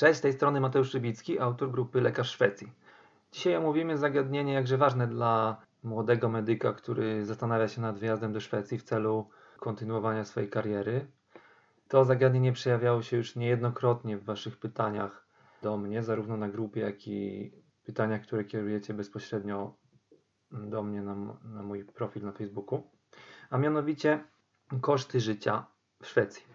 Cześć, z tej strony Mateusz Szybicki, autor grupy Lekarz Szwecji. Dzisiaj omówimy zagadnienie jakże ważne dla młodego medyka, który zastanawia się nad wyjazdem do Szwecji w celu kontynuowania swojej kariery. To zagadnienie przejawiało się już niejednokrotnie w Waszych pytaniach do mnie, zarówno na grupie, jak i pytaniach, które kierujecie bezpośrednio do mnie na, na mój profil na Facebooku. A mianowicie koszty życia w Szwecji.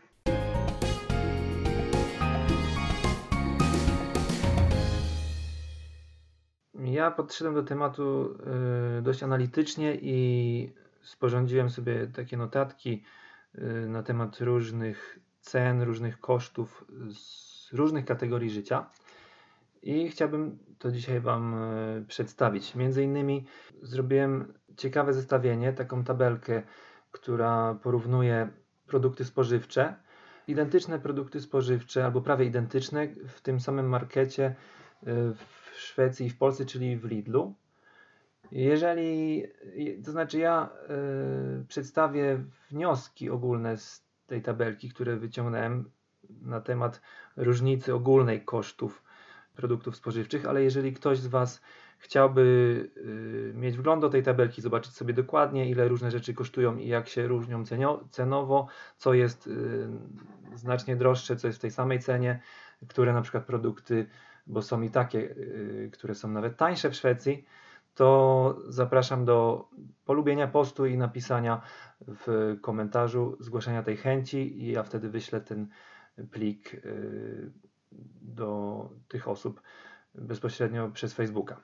Ja podszedłem do tematu y, dość analitycznie i sporządziłem sobie takie notatki y, na temat różnych cen, różnych kosztów z różnych kategorii życia. I chciałbym to dzisiaj Wam y, przedstawić. Między innymi zrobiłem ciekawe zestawienie, taką tabelkę, która porównuje produkty spożywcze, identyczne produkty spożywcze albo prawie identyczne w tym samym markecie w w Szwecji i w Polsce, czyli w Lidlu. Jeżeli, to znaczy ja y, przedstawię wnioski ogólne z tej tabelki, które wyciągnąłem na temat różnicy ogólnej kosztów produktów spożywczych, ale jeżeli ktoś z Was chciałby y, mieć wgląd do tej tabelki, zobaczyć sobie dokładnie, ile różne rzeczy kosztują i jak się różnią cenowo, co jest y, znacznie droższe, co jest w tej samej cenie, które na przykład produkty bo są i takie, y, które są nawet tańsze w Szwecji, to zapraszam do polubienia postu i napisania w komentarzu zgłaszania tej chęci i ja wtedy wyślę ten plik y, do tych osób bezpośrednio przez Facebooka.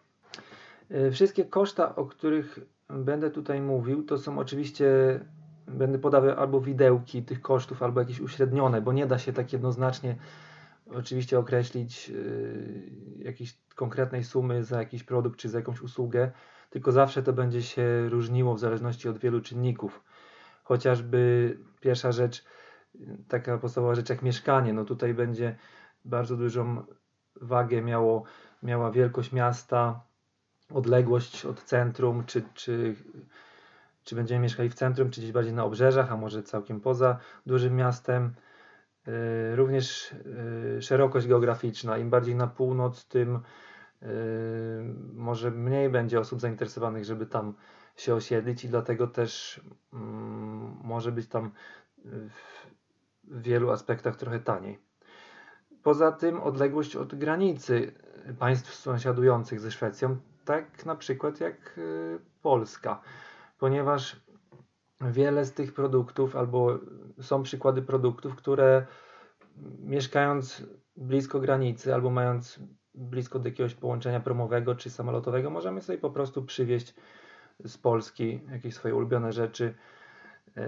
Y, wszystkie koszta, o których będę tutaj mówił, to są oczywiście, będę podawał albo widełki tych kosztów, albo jakieś uśrednione, bo nie da się tak jednoznacznie oczywiście określić y, jakiejś konkretnej sumy za jakiś produkt czy za jakąś usługę, tylko zawsze to będzie się różniło w zależności od wielu czynników. Chociażby pierwsza rzecz, taka podstawowa rzecz jak mieszkanie, no tutaj będzie bardzo dużą wagę miało, miała wielkość miasta, odległość od centrum, czy, czy, czy będziemy mieszkali w centrum, czy gdzieś bardziej na obrzeżach, a może całkiem poza dużym miastem również y, szerokość geograficzna. Im bardziej na północ, tym y, może mniej będzie osób zainteresowanych, żeby tam się osiedlić i dlatego też mm, może być tam w wielu aspektach trochę taniej. Poza tym odległość od granicy państw sąsiadujących ze Szwecją, tak na przykład jak Polska, ponieważ wiele z tych produktów, albo są przykłady produktów, które mieszkając blisko granicy, albo mając blisko do jakiegoś połączenia promowego czy samolotowego, możemy sobie po prostu przywieźć z Polski jakieś swoje ulubione rzeczy yy,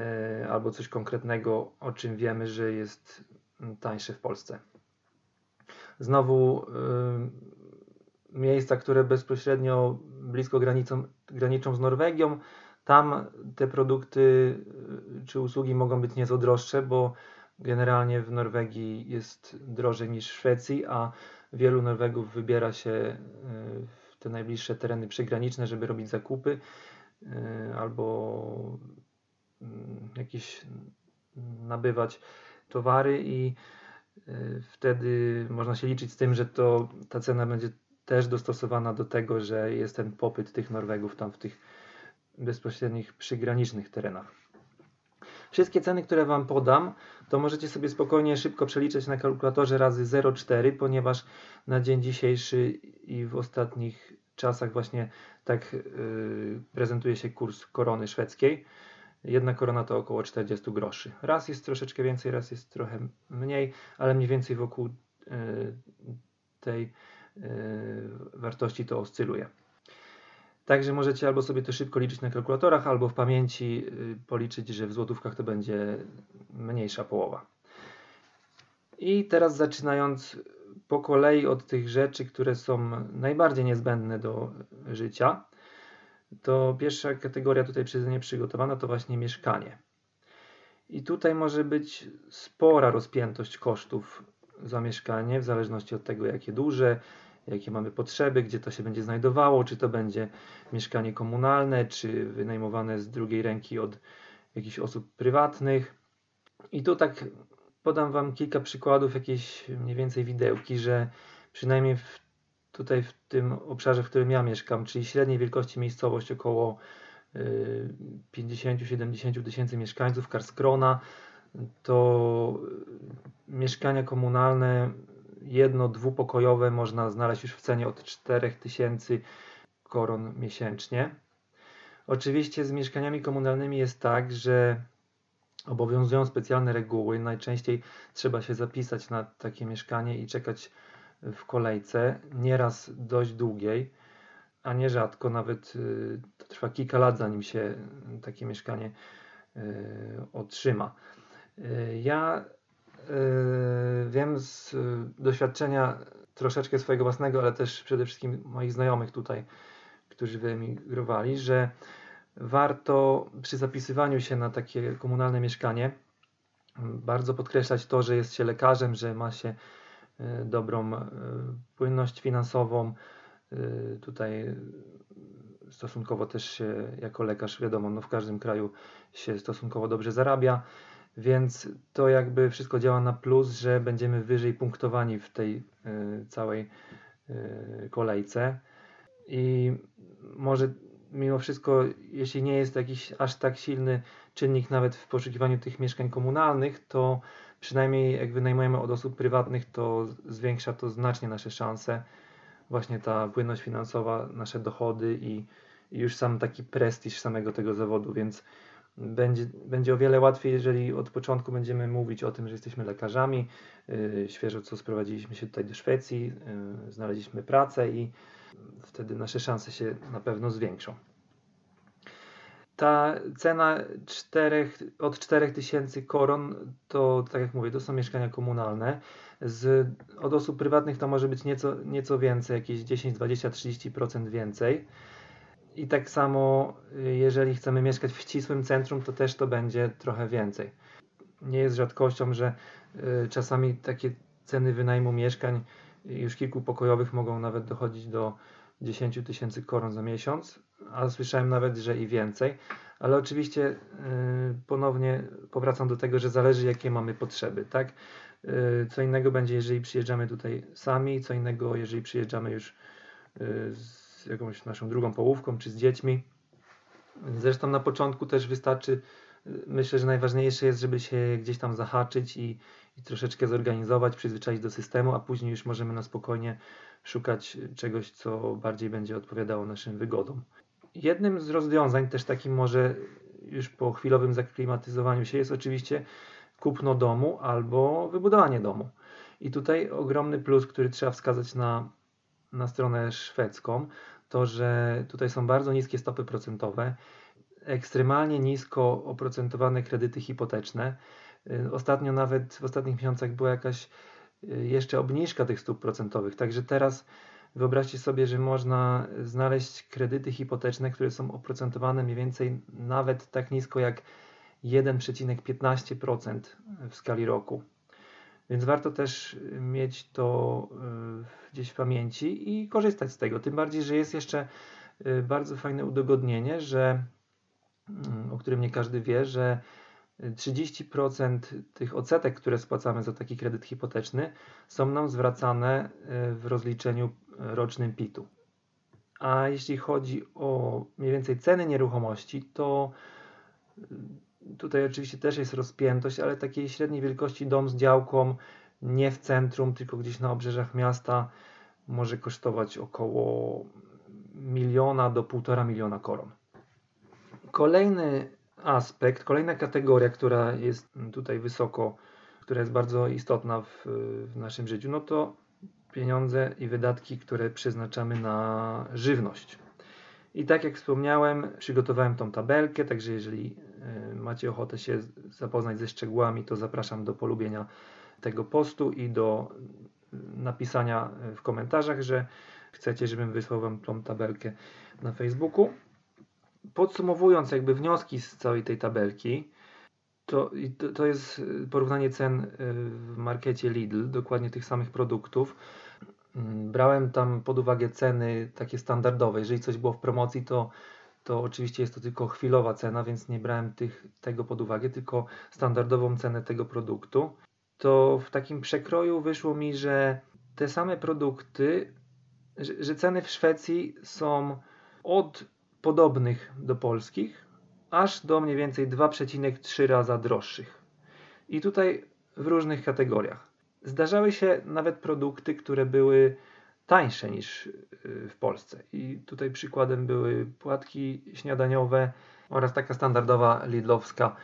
albo coś konkretnego, o czym wiemy, że jest tańsze w Polsce. Znowu yy, miejsca, które bezpośrednio blisko granicą, graniczą z Norwegią, tam te produkty y, czy usługi mogą być nieco droższe, bo generalnie w Norwegii jest drożej niż w Szwecji, a wielu Norwegów wybiera się y, w te najbliższe tereny przygraniczne, żeby robić zakupy y, albo mm, jakieś nabywać towary i wtedy można się liczyć z tym, że to ta cena będzie też dostosowana do tego, że jest ten popyt tych Norwegów tam w tych bezpośrednich przygranicznych terenach. Wszystkie ceny, które Wam podam, to możecie sobie spokojnie szybko przeliczyć na kalkulatorze razy 0,4, ponieważ na dzień dzisiejszy i w ostatnich czasach właśnie tak yy, prezentuje się kurs korony szwedzkiej. Jedna korona to około 40 groszy. Raz jest troszeczkę więcej, raz jest trochę mniej, ale mniej więcej wokół yy, tej yy, wartości to oscyluje. Także możecie albo sobie to szybko liczyć na kalkulatorach, albo w pamięci y, policzyć, że w złotówkach to będzie mniejsza połowa. I teraz zaczynając po kolei od tych rzeczy, które są najbardziej niezbędne do życia, to pierwsza kategoria tutaj przeze mnie przygotowana to właśnie mieszkanie. I tutaj może być spora rozpiętość kosztów za mieszkanie, w zależności od tego, jakie duże, jakie mamy potrzeby, gdzie to się będzie znajdowało, czy to będzie mieszkanie komunalne, czy wynajmowane z drugiej ręki od jakichś osób prywatnych. I tu tak podam Wam kilka przykładów, jakieś mniej więcej widełki, że przynajmniej w, tutaj w tym obszarze, w którym ja mieszkam, czyli średniej wielkości miejscowość około 50-70 y, tysięcy mieszkańców Karskrona, to mieszkania komunalne jedno, dwupokojowe można znaleźć już w cenie od 4000 koron miesięcznie. Oczywiście z mieszkaniami komunalnymi jest tak, że obowiązują specjalne reguły. Najczęściej trzeba się zapisać na takie mieszkanie i czekać w kolejce, nieraz dość długiej, a nierzadko nawet y, to trwa kilka lat, zanim się takie mieszkanie y, otrzyma. Y, ja wiem z doświadczenia troszeczkę swojego własnego, ale też przede wszystkim moich znajomych tutaj, którzy wyemigrowali, że warto przy zapisywaniu się na takie komunalne mieszkanie bardzo podkreślać to, że jest się lekarzem, że ma się e, dobrą płynność finansową. Tutaj stosunkowo też się jako lekarz, wiadomo, no w każdym kraju się stosunkowo dobrze zarabia, więc to jakby wszystko działa na plus, że będziemy wyżej punktowani w tej całej kolejce. I może mimo wszystko, jeśli nie jest jakiś aż tak silny czynnik nawet w poszukiwaniu tych mieszkań komunalnych, to przynajmniej jak wynajmujemy od osób prywatnych, to zwiększa to znacznie nasze szanse. Właśnie ta płynność finansowa, nasze dochody i, i już sam taki prestiż samego tego zawodu, więc będzie, będzie o wiele łatwiej, jeżeli od początku będziemy mówić o tym, że jesteśmy lekarzami. Yy, świeżo co sprowadziliśmy się tutaj do Szwecji, yy, znaleźliśmy pracę i wtedy nasze szanse się na pewno zwiększą. Ta cena 4, od 4000 koron to, tak jak mówię, to są mieszkania komunalne. Z, od osób prywatnych to może być nieco, nieco więcej, jakieś 10, 20, 30% więcej. I tak samo, jeżeli chcemy mieszkać w ścisłym centrum, to też to będzie trochę więcej. Nie jest rzadkością, że y, czasami takie ceny wynajmu mieszkań już kilkupokojowych mogą nawet dochodzić do 10 tysięcy koron za miesiąc, a słyszałem nawet, że i więcej. Ale oczywiście yy, ponownie powracam do tego, że zależy jakie mamy potrzeby, tak? Co innego będzie, jeżeli przyjeżdżamy tutaj sami, co innego, jeżeli przyjeżdżamy już yy, z jakąś naszą drugą połówką czy z dziećmi. Zresztą na początku też wystarczy, myślę, że najważniejsze jest, żeby się gdzieś tam zahaczyć i, i troszeczkę zorganizować, przyzwyczaić do systemu, a później już możemy na spokojnie szukać czegoś, co bardziej będzie odpowiadało naszym wygodom. Jednym z rozwiązań, też takim może już po chwilowym zaklimatyzowaniu się, jest oczywiście kupno domu albo wybudowanie domu. I tutaj ogromny plus, który trzeba wskazać na, na stronę szwedzką, to że tutaj są bardzo niskie stopy procentowe, ekstremalnie nisko oprocentowane kredyty hipoteczne. Y, ostatnio nawet w ostatnich miesiącach była jakaś y, jeszcze obniżka tych stóp procentowych, także teraz wyobraźcie sobie, że można znaleźć kredyty hipoteczne, które są oprocentowane mniej więcej nawet tak nisko jak 1,15% w skali roku. Więc warto też mieć to y, gdzieś w pamięci i korzystać z tego. Tym bardziej, że jest jeszcze bardzo fajne udogodnienie, że, mm, o którym nie każdy wie, że 30% tych odsetek, które spłacamy za taki kredyt hipoteczny, są nam zwracane e, w rozliczeniu rocznym PIT-u. A jeśli chodzi o mniej więcej ceny nieruchomości, to e, tutaj oczywiście też jest rozpiętość, ale takiej średniej wielkości dom z działką, nie w centrum, tylko gdzieś na obrzeżach miasta, może kosztować około miliona do półtora miliona koron. Kolejny aspekt, kolejna kategoria, która jest tutaj wysoko, która jest bardzo istotna w, w naszym życiu, no to pieniądze i wydatki, które przeznaczamy na żywność. I tak jak wspomniałem, przygotowałem tą tabelkę, także jeżeli macie ochotę się zapoznać ze szczegółami, to zapraszam do polubienia tego postu i do napisania w komentarzach, że chcecie, żebym wysłał Wam tą tabelkę na Facebooku podsumowując jakby wnioski z całej tej tabelki, to, to jest porównanie cen w markecie Lidl, dokładnie tych samych produktów. Mm, brałem tam pod uwagę ceny takie standardowe. Jeżeli coś było w promocji, to, to oczywiście jest to tylko chwilowa cena, więc nie brałem tych, tego pod uwagę, tylko standardową cenę tego produktu. to w takim przekroju wyszło mi, że te same produkty, że, że ceny w Szwecji są od podobnych do polskich, aż do mniej więcej 2,3 raza droższych. I tutaj w różnych kategoriach. Zdarzały się nawet produkty, które były tańsze niż y, w Polsce. I tutaj przykładem były płatki śniadaniowe oraz taka standardowa lidlowska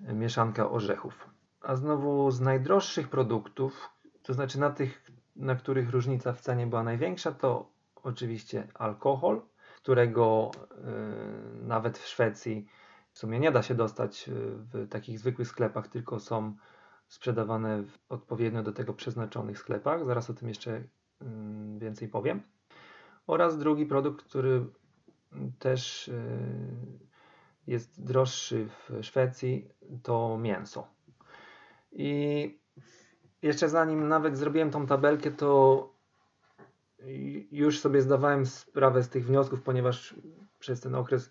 mieszanka orzechów. A znowu z najdroższych produktów, to znaczy na tych, na których różnica w cenie była największa, to oczywiście alkohol, którego y, nawet w Szwecji w sumie nie da się dostać y, w takich zwykłych sklepach, tylko są sprzedawane w odpowiednio do tego przeznaczonych sklepach. Zaraz o tym jeszcze więcej powiem. Oraz drugi produkt, który też y, jest droższy w Szwecji, to mięso. I jeszcze zanim nawet zrobiłem tą tabelkę, to już sobie zdawałem sprawę z tych wniosków, ponieważ przez ten okres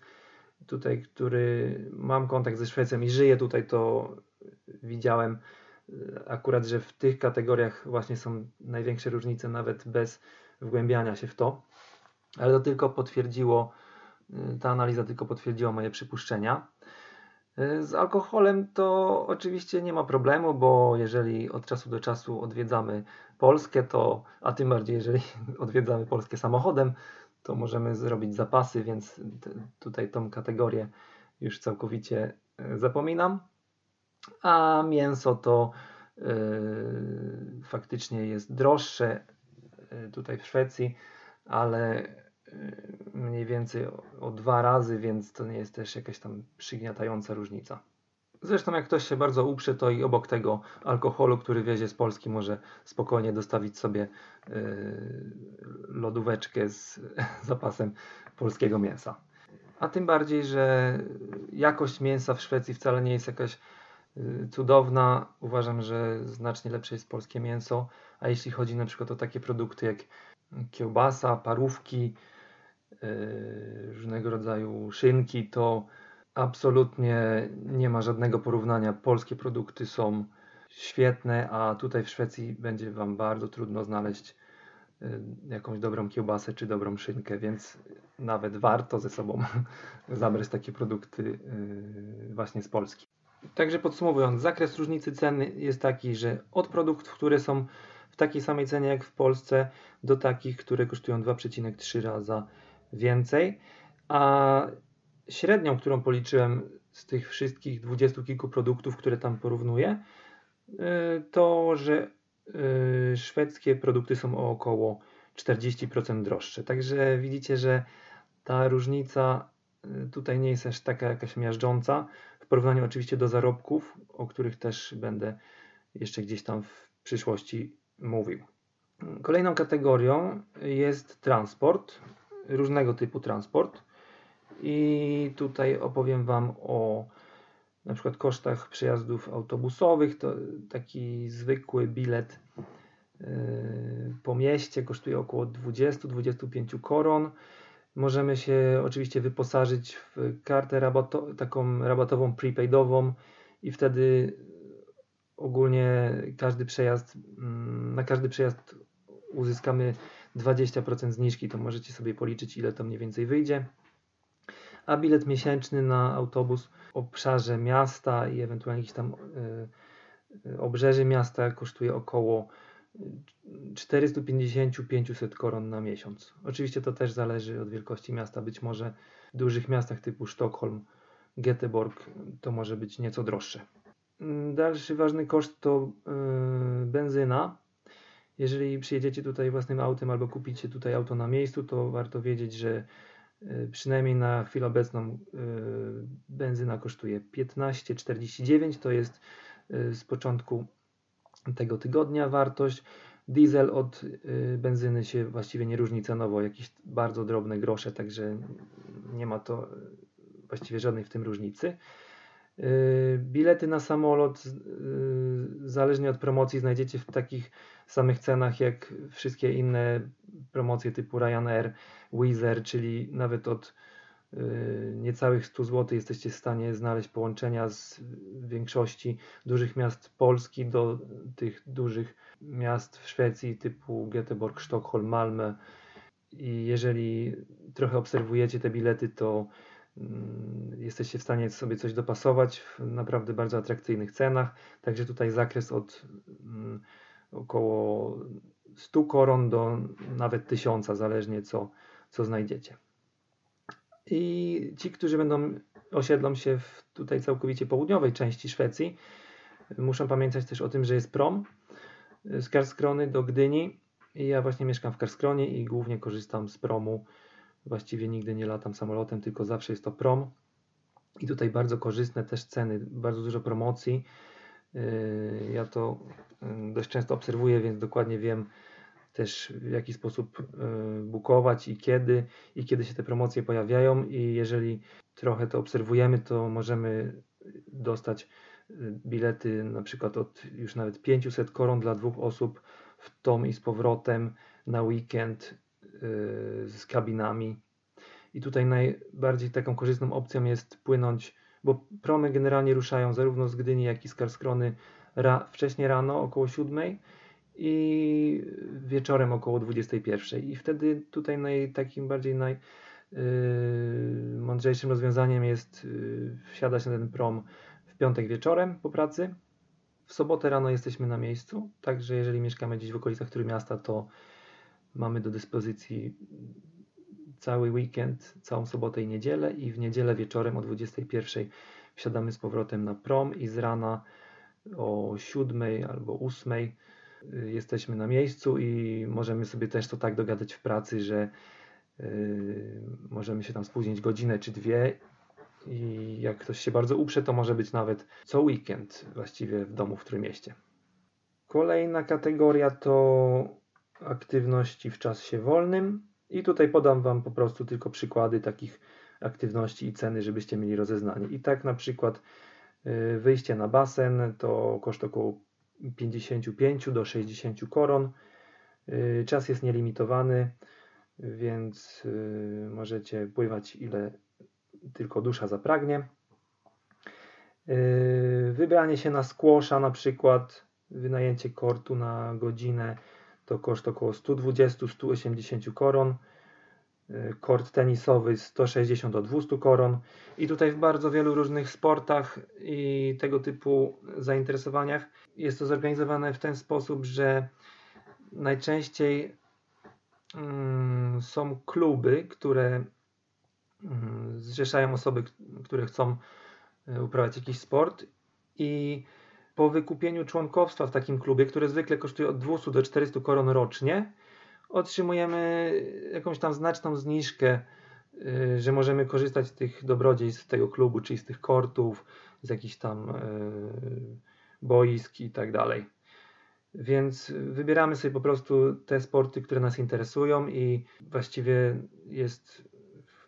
tutaj, który mam kontakt ze Szwecją i żyję tutaj, to widziałem akurat, że w tych kategoriach właśnie są największe różnice, nawet bez wgłębiania się w to. Ale to tylko potwierdziło, e, ta analiza tylko potwierdziła moje przypuszczenia. E, z alkoholem to oczywiście nie ma problemu, bo jeżeli od czasu do czasu odwiedzamy Polskę, to a tym bardziej jeżeli odwiedzamy Polskę samochodem, to możemy zrobić zapasy, więc tutaj tą kategorię już całkowicie zapominam. A mięso to yy, faktycznie jest droższe tutaj w Szwecji, ale mniej więcej o, dwa razy, więc to nie jest też jakaś tam przygniatająca różnica. Zresztą jak ktoś się bardzo uprze, to i obok tego alkoholu, który wiezie z Polski, może spokojnie dostawić sobie yy, lodóweczkę z zapasem polskiego mięsa. A tym bardziej, że jakość mięsa w Szwecji wcale nie jest jakaś cudowna. Uważam, że znacznie lepsze jest polskie mięso. A jeśli chodzi na przykład o takie produkty jak kiełbasa, parówki, yy, różnego rodzaju szynki, to absolutnie nie ma żadnego porównania. Polskie produkty są świetne, a tutaj w Szwecji będzie Wam bardzo trudno znaleźć y, jakąś dobrą kiełbasę czy dobrą szynkę, więc nawet warto ze sobą zabrać takie produkty y, właśnie z Polski. Także podsumowując, zakres różnicy ceny jest taki, że od produktów, które są w takiej samej cenie jak w Polsce, do takich, które kosztują 2,3 raza więcej, a średnią, którą policzyłem z tych wszystkich dwudziestu kilku produktów, które tam porównuję, y, to że y, szwedzkie produkty są o około 40% droższe. Także widzicie, że ta różnica tutaj nie jest aż taka jakaś miażdżąca. W porównaniu oczywiście do zarobków, o których też będę jeszcze gdzieś tam w przyszłości mówił. Kolejną kategorią jest transport, różnego typu transport. I tutaj opowiem Wam o na przykład kosztach przejazdów autobusowych. To taki zwykły bilet yy, po mieście kosztuje około 20-25 koron. Możemy się oczywiście wyposażyć w kartę rabato taką rabatową prepaidową i wtedy ogólnie każdy przejazd, mm, na każdy przejazd uzyskamy 20% zniżki, to możecie sobie policzyć ile to mniej więcej wyjdzie. A bilet miesięczny na autobus w obszarze miasta i ewentualnie jakieś tam y, y, obrzeży miasta kosztuje około 450-500 koron na miesiąc. Oczywiście to też zależy od wielkości miasta. Być może w dużych miastach typu Sztokholm, Göteborg to może być nieco droższe. Dalszy ważny koszt to yy, benzyna. Jeżeli przyjedziecie tutaj własnym autem albo kupicie tutaj auto na miejscu, to warto wiedzieć, że Y, przynajmniej na chwilę obecną y, benzyna kosztuje 15,49 to jest y, z początku tego tygodnia wartość. Diesel od benzyny się właściwie nie różni cenowo, jakieś bardzo drobne grosze, także nie ma to właściwie żadnej w tym różnicy. Bilety na samolot, zależnie od promocji, znajdziecie w takich samych cenach jak wszystkie inne promocje typu Ryanair, Wizz Air, czyli nawet od niecałych 100 zł jesteście w stanie znaleźć połączenia z większości dużych miast Polski do tych dużych miast w Szwecji typu Göteborg, Sztokholm, Malmö. I jeżeli trochę obserwujecie te bilety, to mm, jesteście w stanie sobie coś dopasować w naprawdę bardzo atrakcyjnych cenach. Także tutaj zakres od mm, około 100 koron do nawet 1000, zależnie co, co znajdziecie. I ci, którzy będą osiedlą się w tutaj całkowicie południowej części Szwecji, muszą pamiętać też o tym, że jest prom z Karskrony do Gdyni. I ja właśnie mieszkam w Karskronie i głównie korzystam z promu. Właściwie nigdy nie latam samolotem, tylko zawsze jest to prom. I tutaj bardzo korzystne też ceny, bardzo dużo promocji. Yy, ja to yy, dość często obserwuję, więc dokładnie wiem, też w jaki sposób e, bukować i kiedy, i kiedy się te promocje pojawiają i jeżeli trochę to obserwujemy, to możemy dostać e, bilety na przykład od już nawet 500 koron dla dwóch osób w tom i z powrotem na weekend e, z kabinami. I tutaj najbardziej taką korzystną opcją jest płynąć, bo promy generalnie ruszają zarówno z Gdyni, jak i z Karskrony ra, wcześniej rano, około 7 i wieczorem około 21. I wtedy tutaj naj, takim bardziej najmądrzejszym yy, rozwiązaniem jest yy, wsiadać na ten prom w piątek wieczorem po pracy. W sobotę rano jesteśmy na miejscu, także jeżeli mieszkamy gdzieś w okolicach miasta, to mamy do dyspozycji cały weekend, całą sobotę i niedzielę i w niedzielę wieczorem o 21 wsiadamy z powrotem na prom i z rana o 7 albo 8 Y, jesteśmy na miejscu i możemy sobie też to tak dogadać w pracy, że yy, możemy się tam spóźnić godzinę czy dwie i jak ktoś się bardzo uprze, to może być nawet co weekend właściwie w domu w Trójmieście. Kolejna kategoria to aktywności w czasie wolnym i tutaj podam Wam po prostu tylko przykłady takich aktywności i ceny, żebyście mieli rozeznanie. I tak na przykład y, wyjście na basen to koszt około 55 do 60 koron. Y, czas jest nielimitowany, więc y, możecie pływać ile tylko dusza zapragnie. Y, wybranie się na skłosza na przykład, wynajęcie kortu na godzinę to koszt około 120-180 koron. Kort tenisowy 160 do 200 koron. I tutaj w bardzo wielu różnych sportach i tego typu zainteresowaniach jest to zorganizowane w ten sposób, że najczęściej mm, są kluby, które mm, zrzeszają osoby, które chcą e, uprawiać jakiś sport i po wykupieniu członkowstwa w takim klubie, które zwykle kosztuje od 200 do 400 koron rocznie, otrzymujemy jakąś tam znaczną zniżkę, y, że możemy korzystać z tych dobrodziejstw tego klubu, czyli z tych kortów, z jakichś tam y, boisk i tak dalej. Więc wybieramy sobie po prostu te sporty, które nas interesują i właściwie jest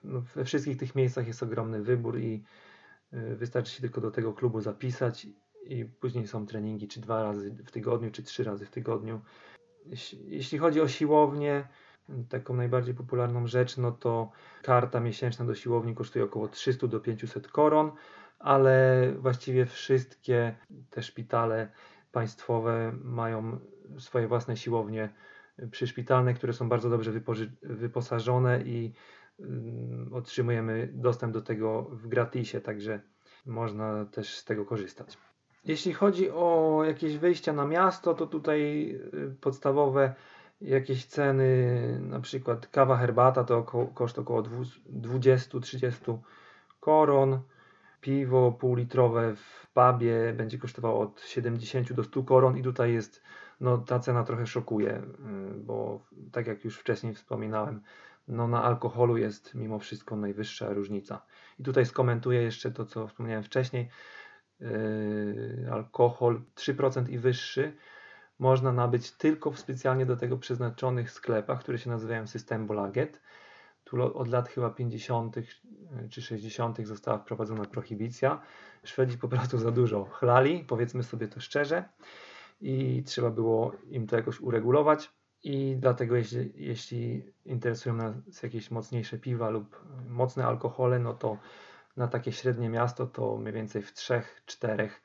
no, we wszystkich tych miejscach jest ogromny wybór i y, wystarczy się tylko do tego klubu zapisać i później są treningi czy dwa razy w tygodniu, czy trzy razy w tygodniu. Jeśli chodzi o siłownię, taką najbardziej popularną rzecz, no to karta miesięczna do siłowni kosztuje około 300 do 500 koron, ale właściwie wszystkie te szpitale państwowe mają swoje własne siłownie przyszpitalne, które są bardzo dobrze wyposażone i y, otrzymujemy dostęp do tego w gratisie, także można też z tego korzystać. Jeśli chodzi o jakieś wyjścia na miasto, to tutaj y, podstawowe jakieś ceny, na przykład kawa, herbata to około, koszt około 20-30 koron. Piwo półlitrowe w pubie będzie kosztowało od 70 do 100 koron i tutaj jest, no ta cena trochę szokuje, y, bo tak jak już wcześniej wspominałem, no na alkoholu jest mimo wszystko najwyższa różnica. I tutaj skomentuję jeszcze to, co wspomniałem wcześniej. Yy, alkohol 3% i wyższy można nabyć tylko w specjalnie do tego przeznaczonych sklepach, które się nazywają System Bolaget. Tu od lat chyba 50. Yy, czy 60. została wprowadzona prohibicja. Szwedzi po prostu za dużo chlali, powiedzmy sobie to szczerze, i trzeba było im to jakoś uregulować. I dlatego, jeśli, jeśli interesują nas jakieś mocniejsze piwa lub mocne alkohole, no to na takie średnie miasto to mniej więcej w trzech, czterech,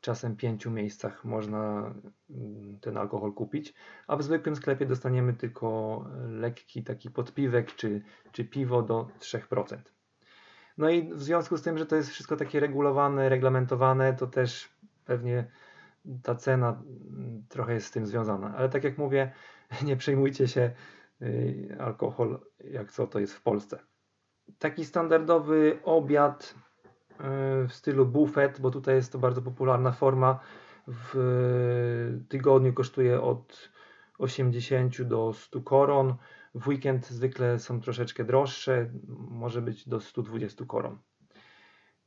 czasem pięciu miejscach można mm, ten alkohol kupić, a w zwykłym sklepie dostaniemy tylko lekki taki podpiwek czy, czy piwo do 3%. No i w związku z tym, że to jest wszystko takie regulowane, reglamentowane, to też pewnie ta cena mm, trochę jest z tym związana. Ale tak jak mówię, nie przejmujcie się y, alkohol, jak co to jest w Polsce. Taki standardowy obiad y, w stylu buffet, bo tutaj jest to bardzo popularna forma, w tygodniu kosztuje od 80 do 100 koron. W weekend zwykle są troszeczkę droższe, może być do 120 koron.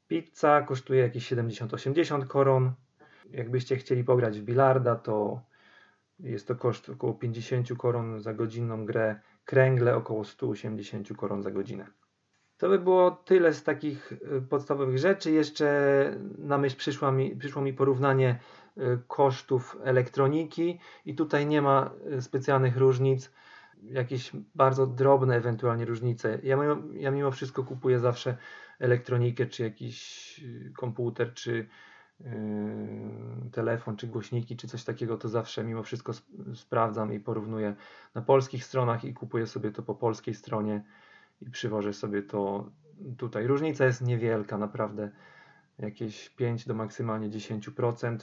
Pizza kosztuje jakieś 70-80 koron. Jakbyście chcieli pograć w bilarda, to jest to koszt około 50 koron za godzinną grę, kręgle około 180 koron za godzinę. To by było tyle z takich y, podstawowych rzeczy. Jeszcze na myśl przyszło mi, przyszło mi porównanie y, kosztów elektroniki i tutaj nie ma y, specjalnych różnic, jakieś bardzo drobne ewentualnie różnice. Ja mimo, ja mimo wszystko kupuję zawsze elektronikę, czy jakiś komputer, czy telefon, czy głośniki, czy coś takiego, to zawsze mimo wszystko sp sprawdzam i porównuję na polskich stronach i kupuję sobie to po polskiej stronie i przywożę sobie to tutaj. Różnica jest niewielka, naprawdę jakieś 5 do maksymalnie 10%.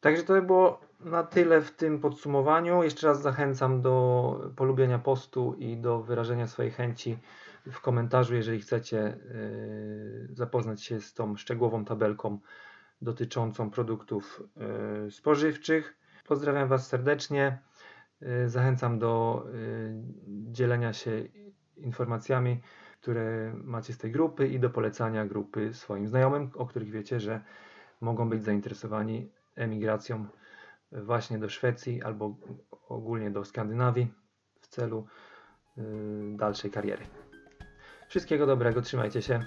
Także to by było na tyle w tym podsumowaniu. Jeszcze raz zachęcam do polubienia postu i do wyrażenia swojej chęci w komentarzu, jeżeli chcecie yy, zapoznać się z tą szczegółową tabelką dotyczącą produktów y, spożywczych. Pozdrawiam Was serdecznie. Y, zachęcam do dzielenia się informacjami, które macie z tej grupy i do polecania grupy swoim znajomym, o których wiecie, że mogą być zainteresowani emigracją właśnie do Szwecji albo ogólnie do Skandynawii w celu dalszej kariery. Wszystkiego dobrego, trzymajcie się.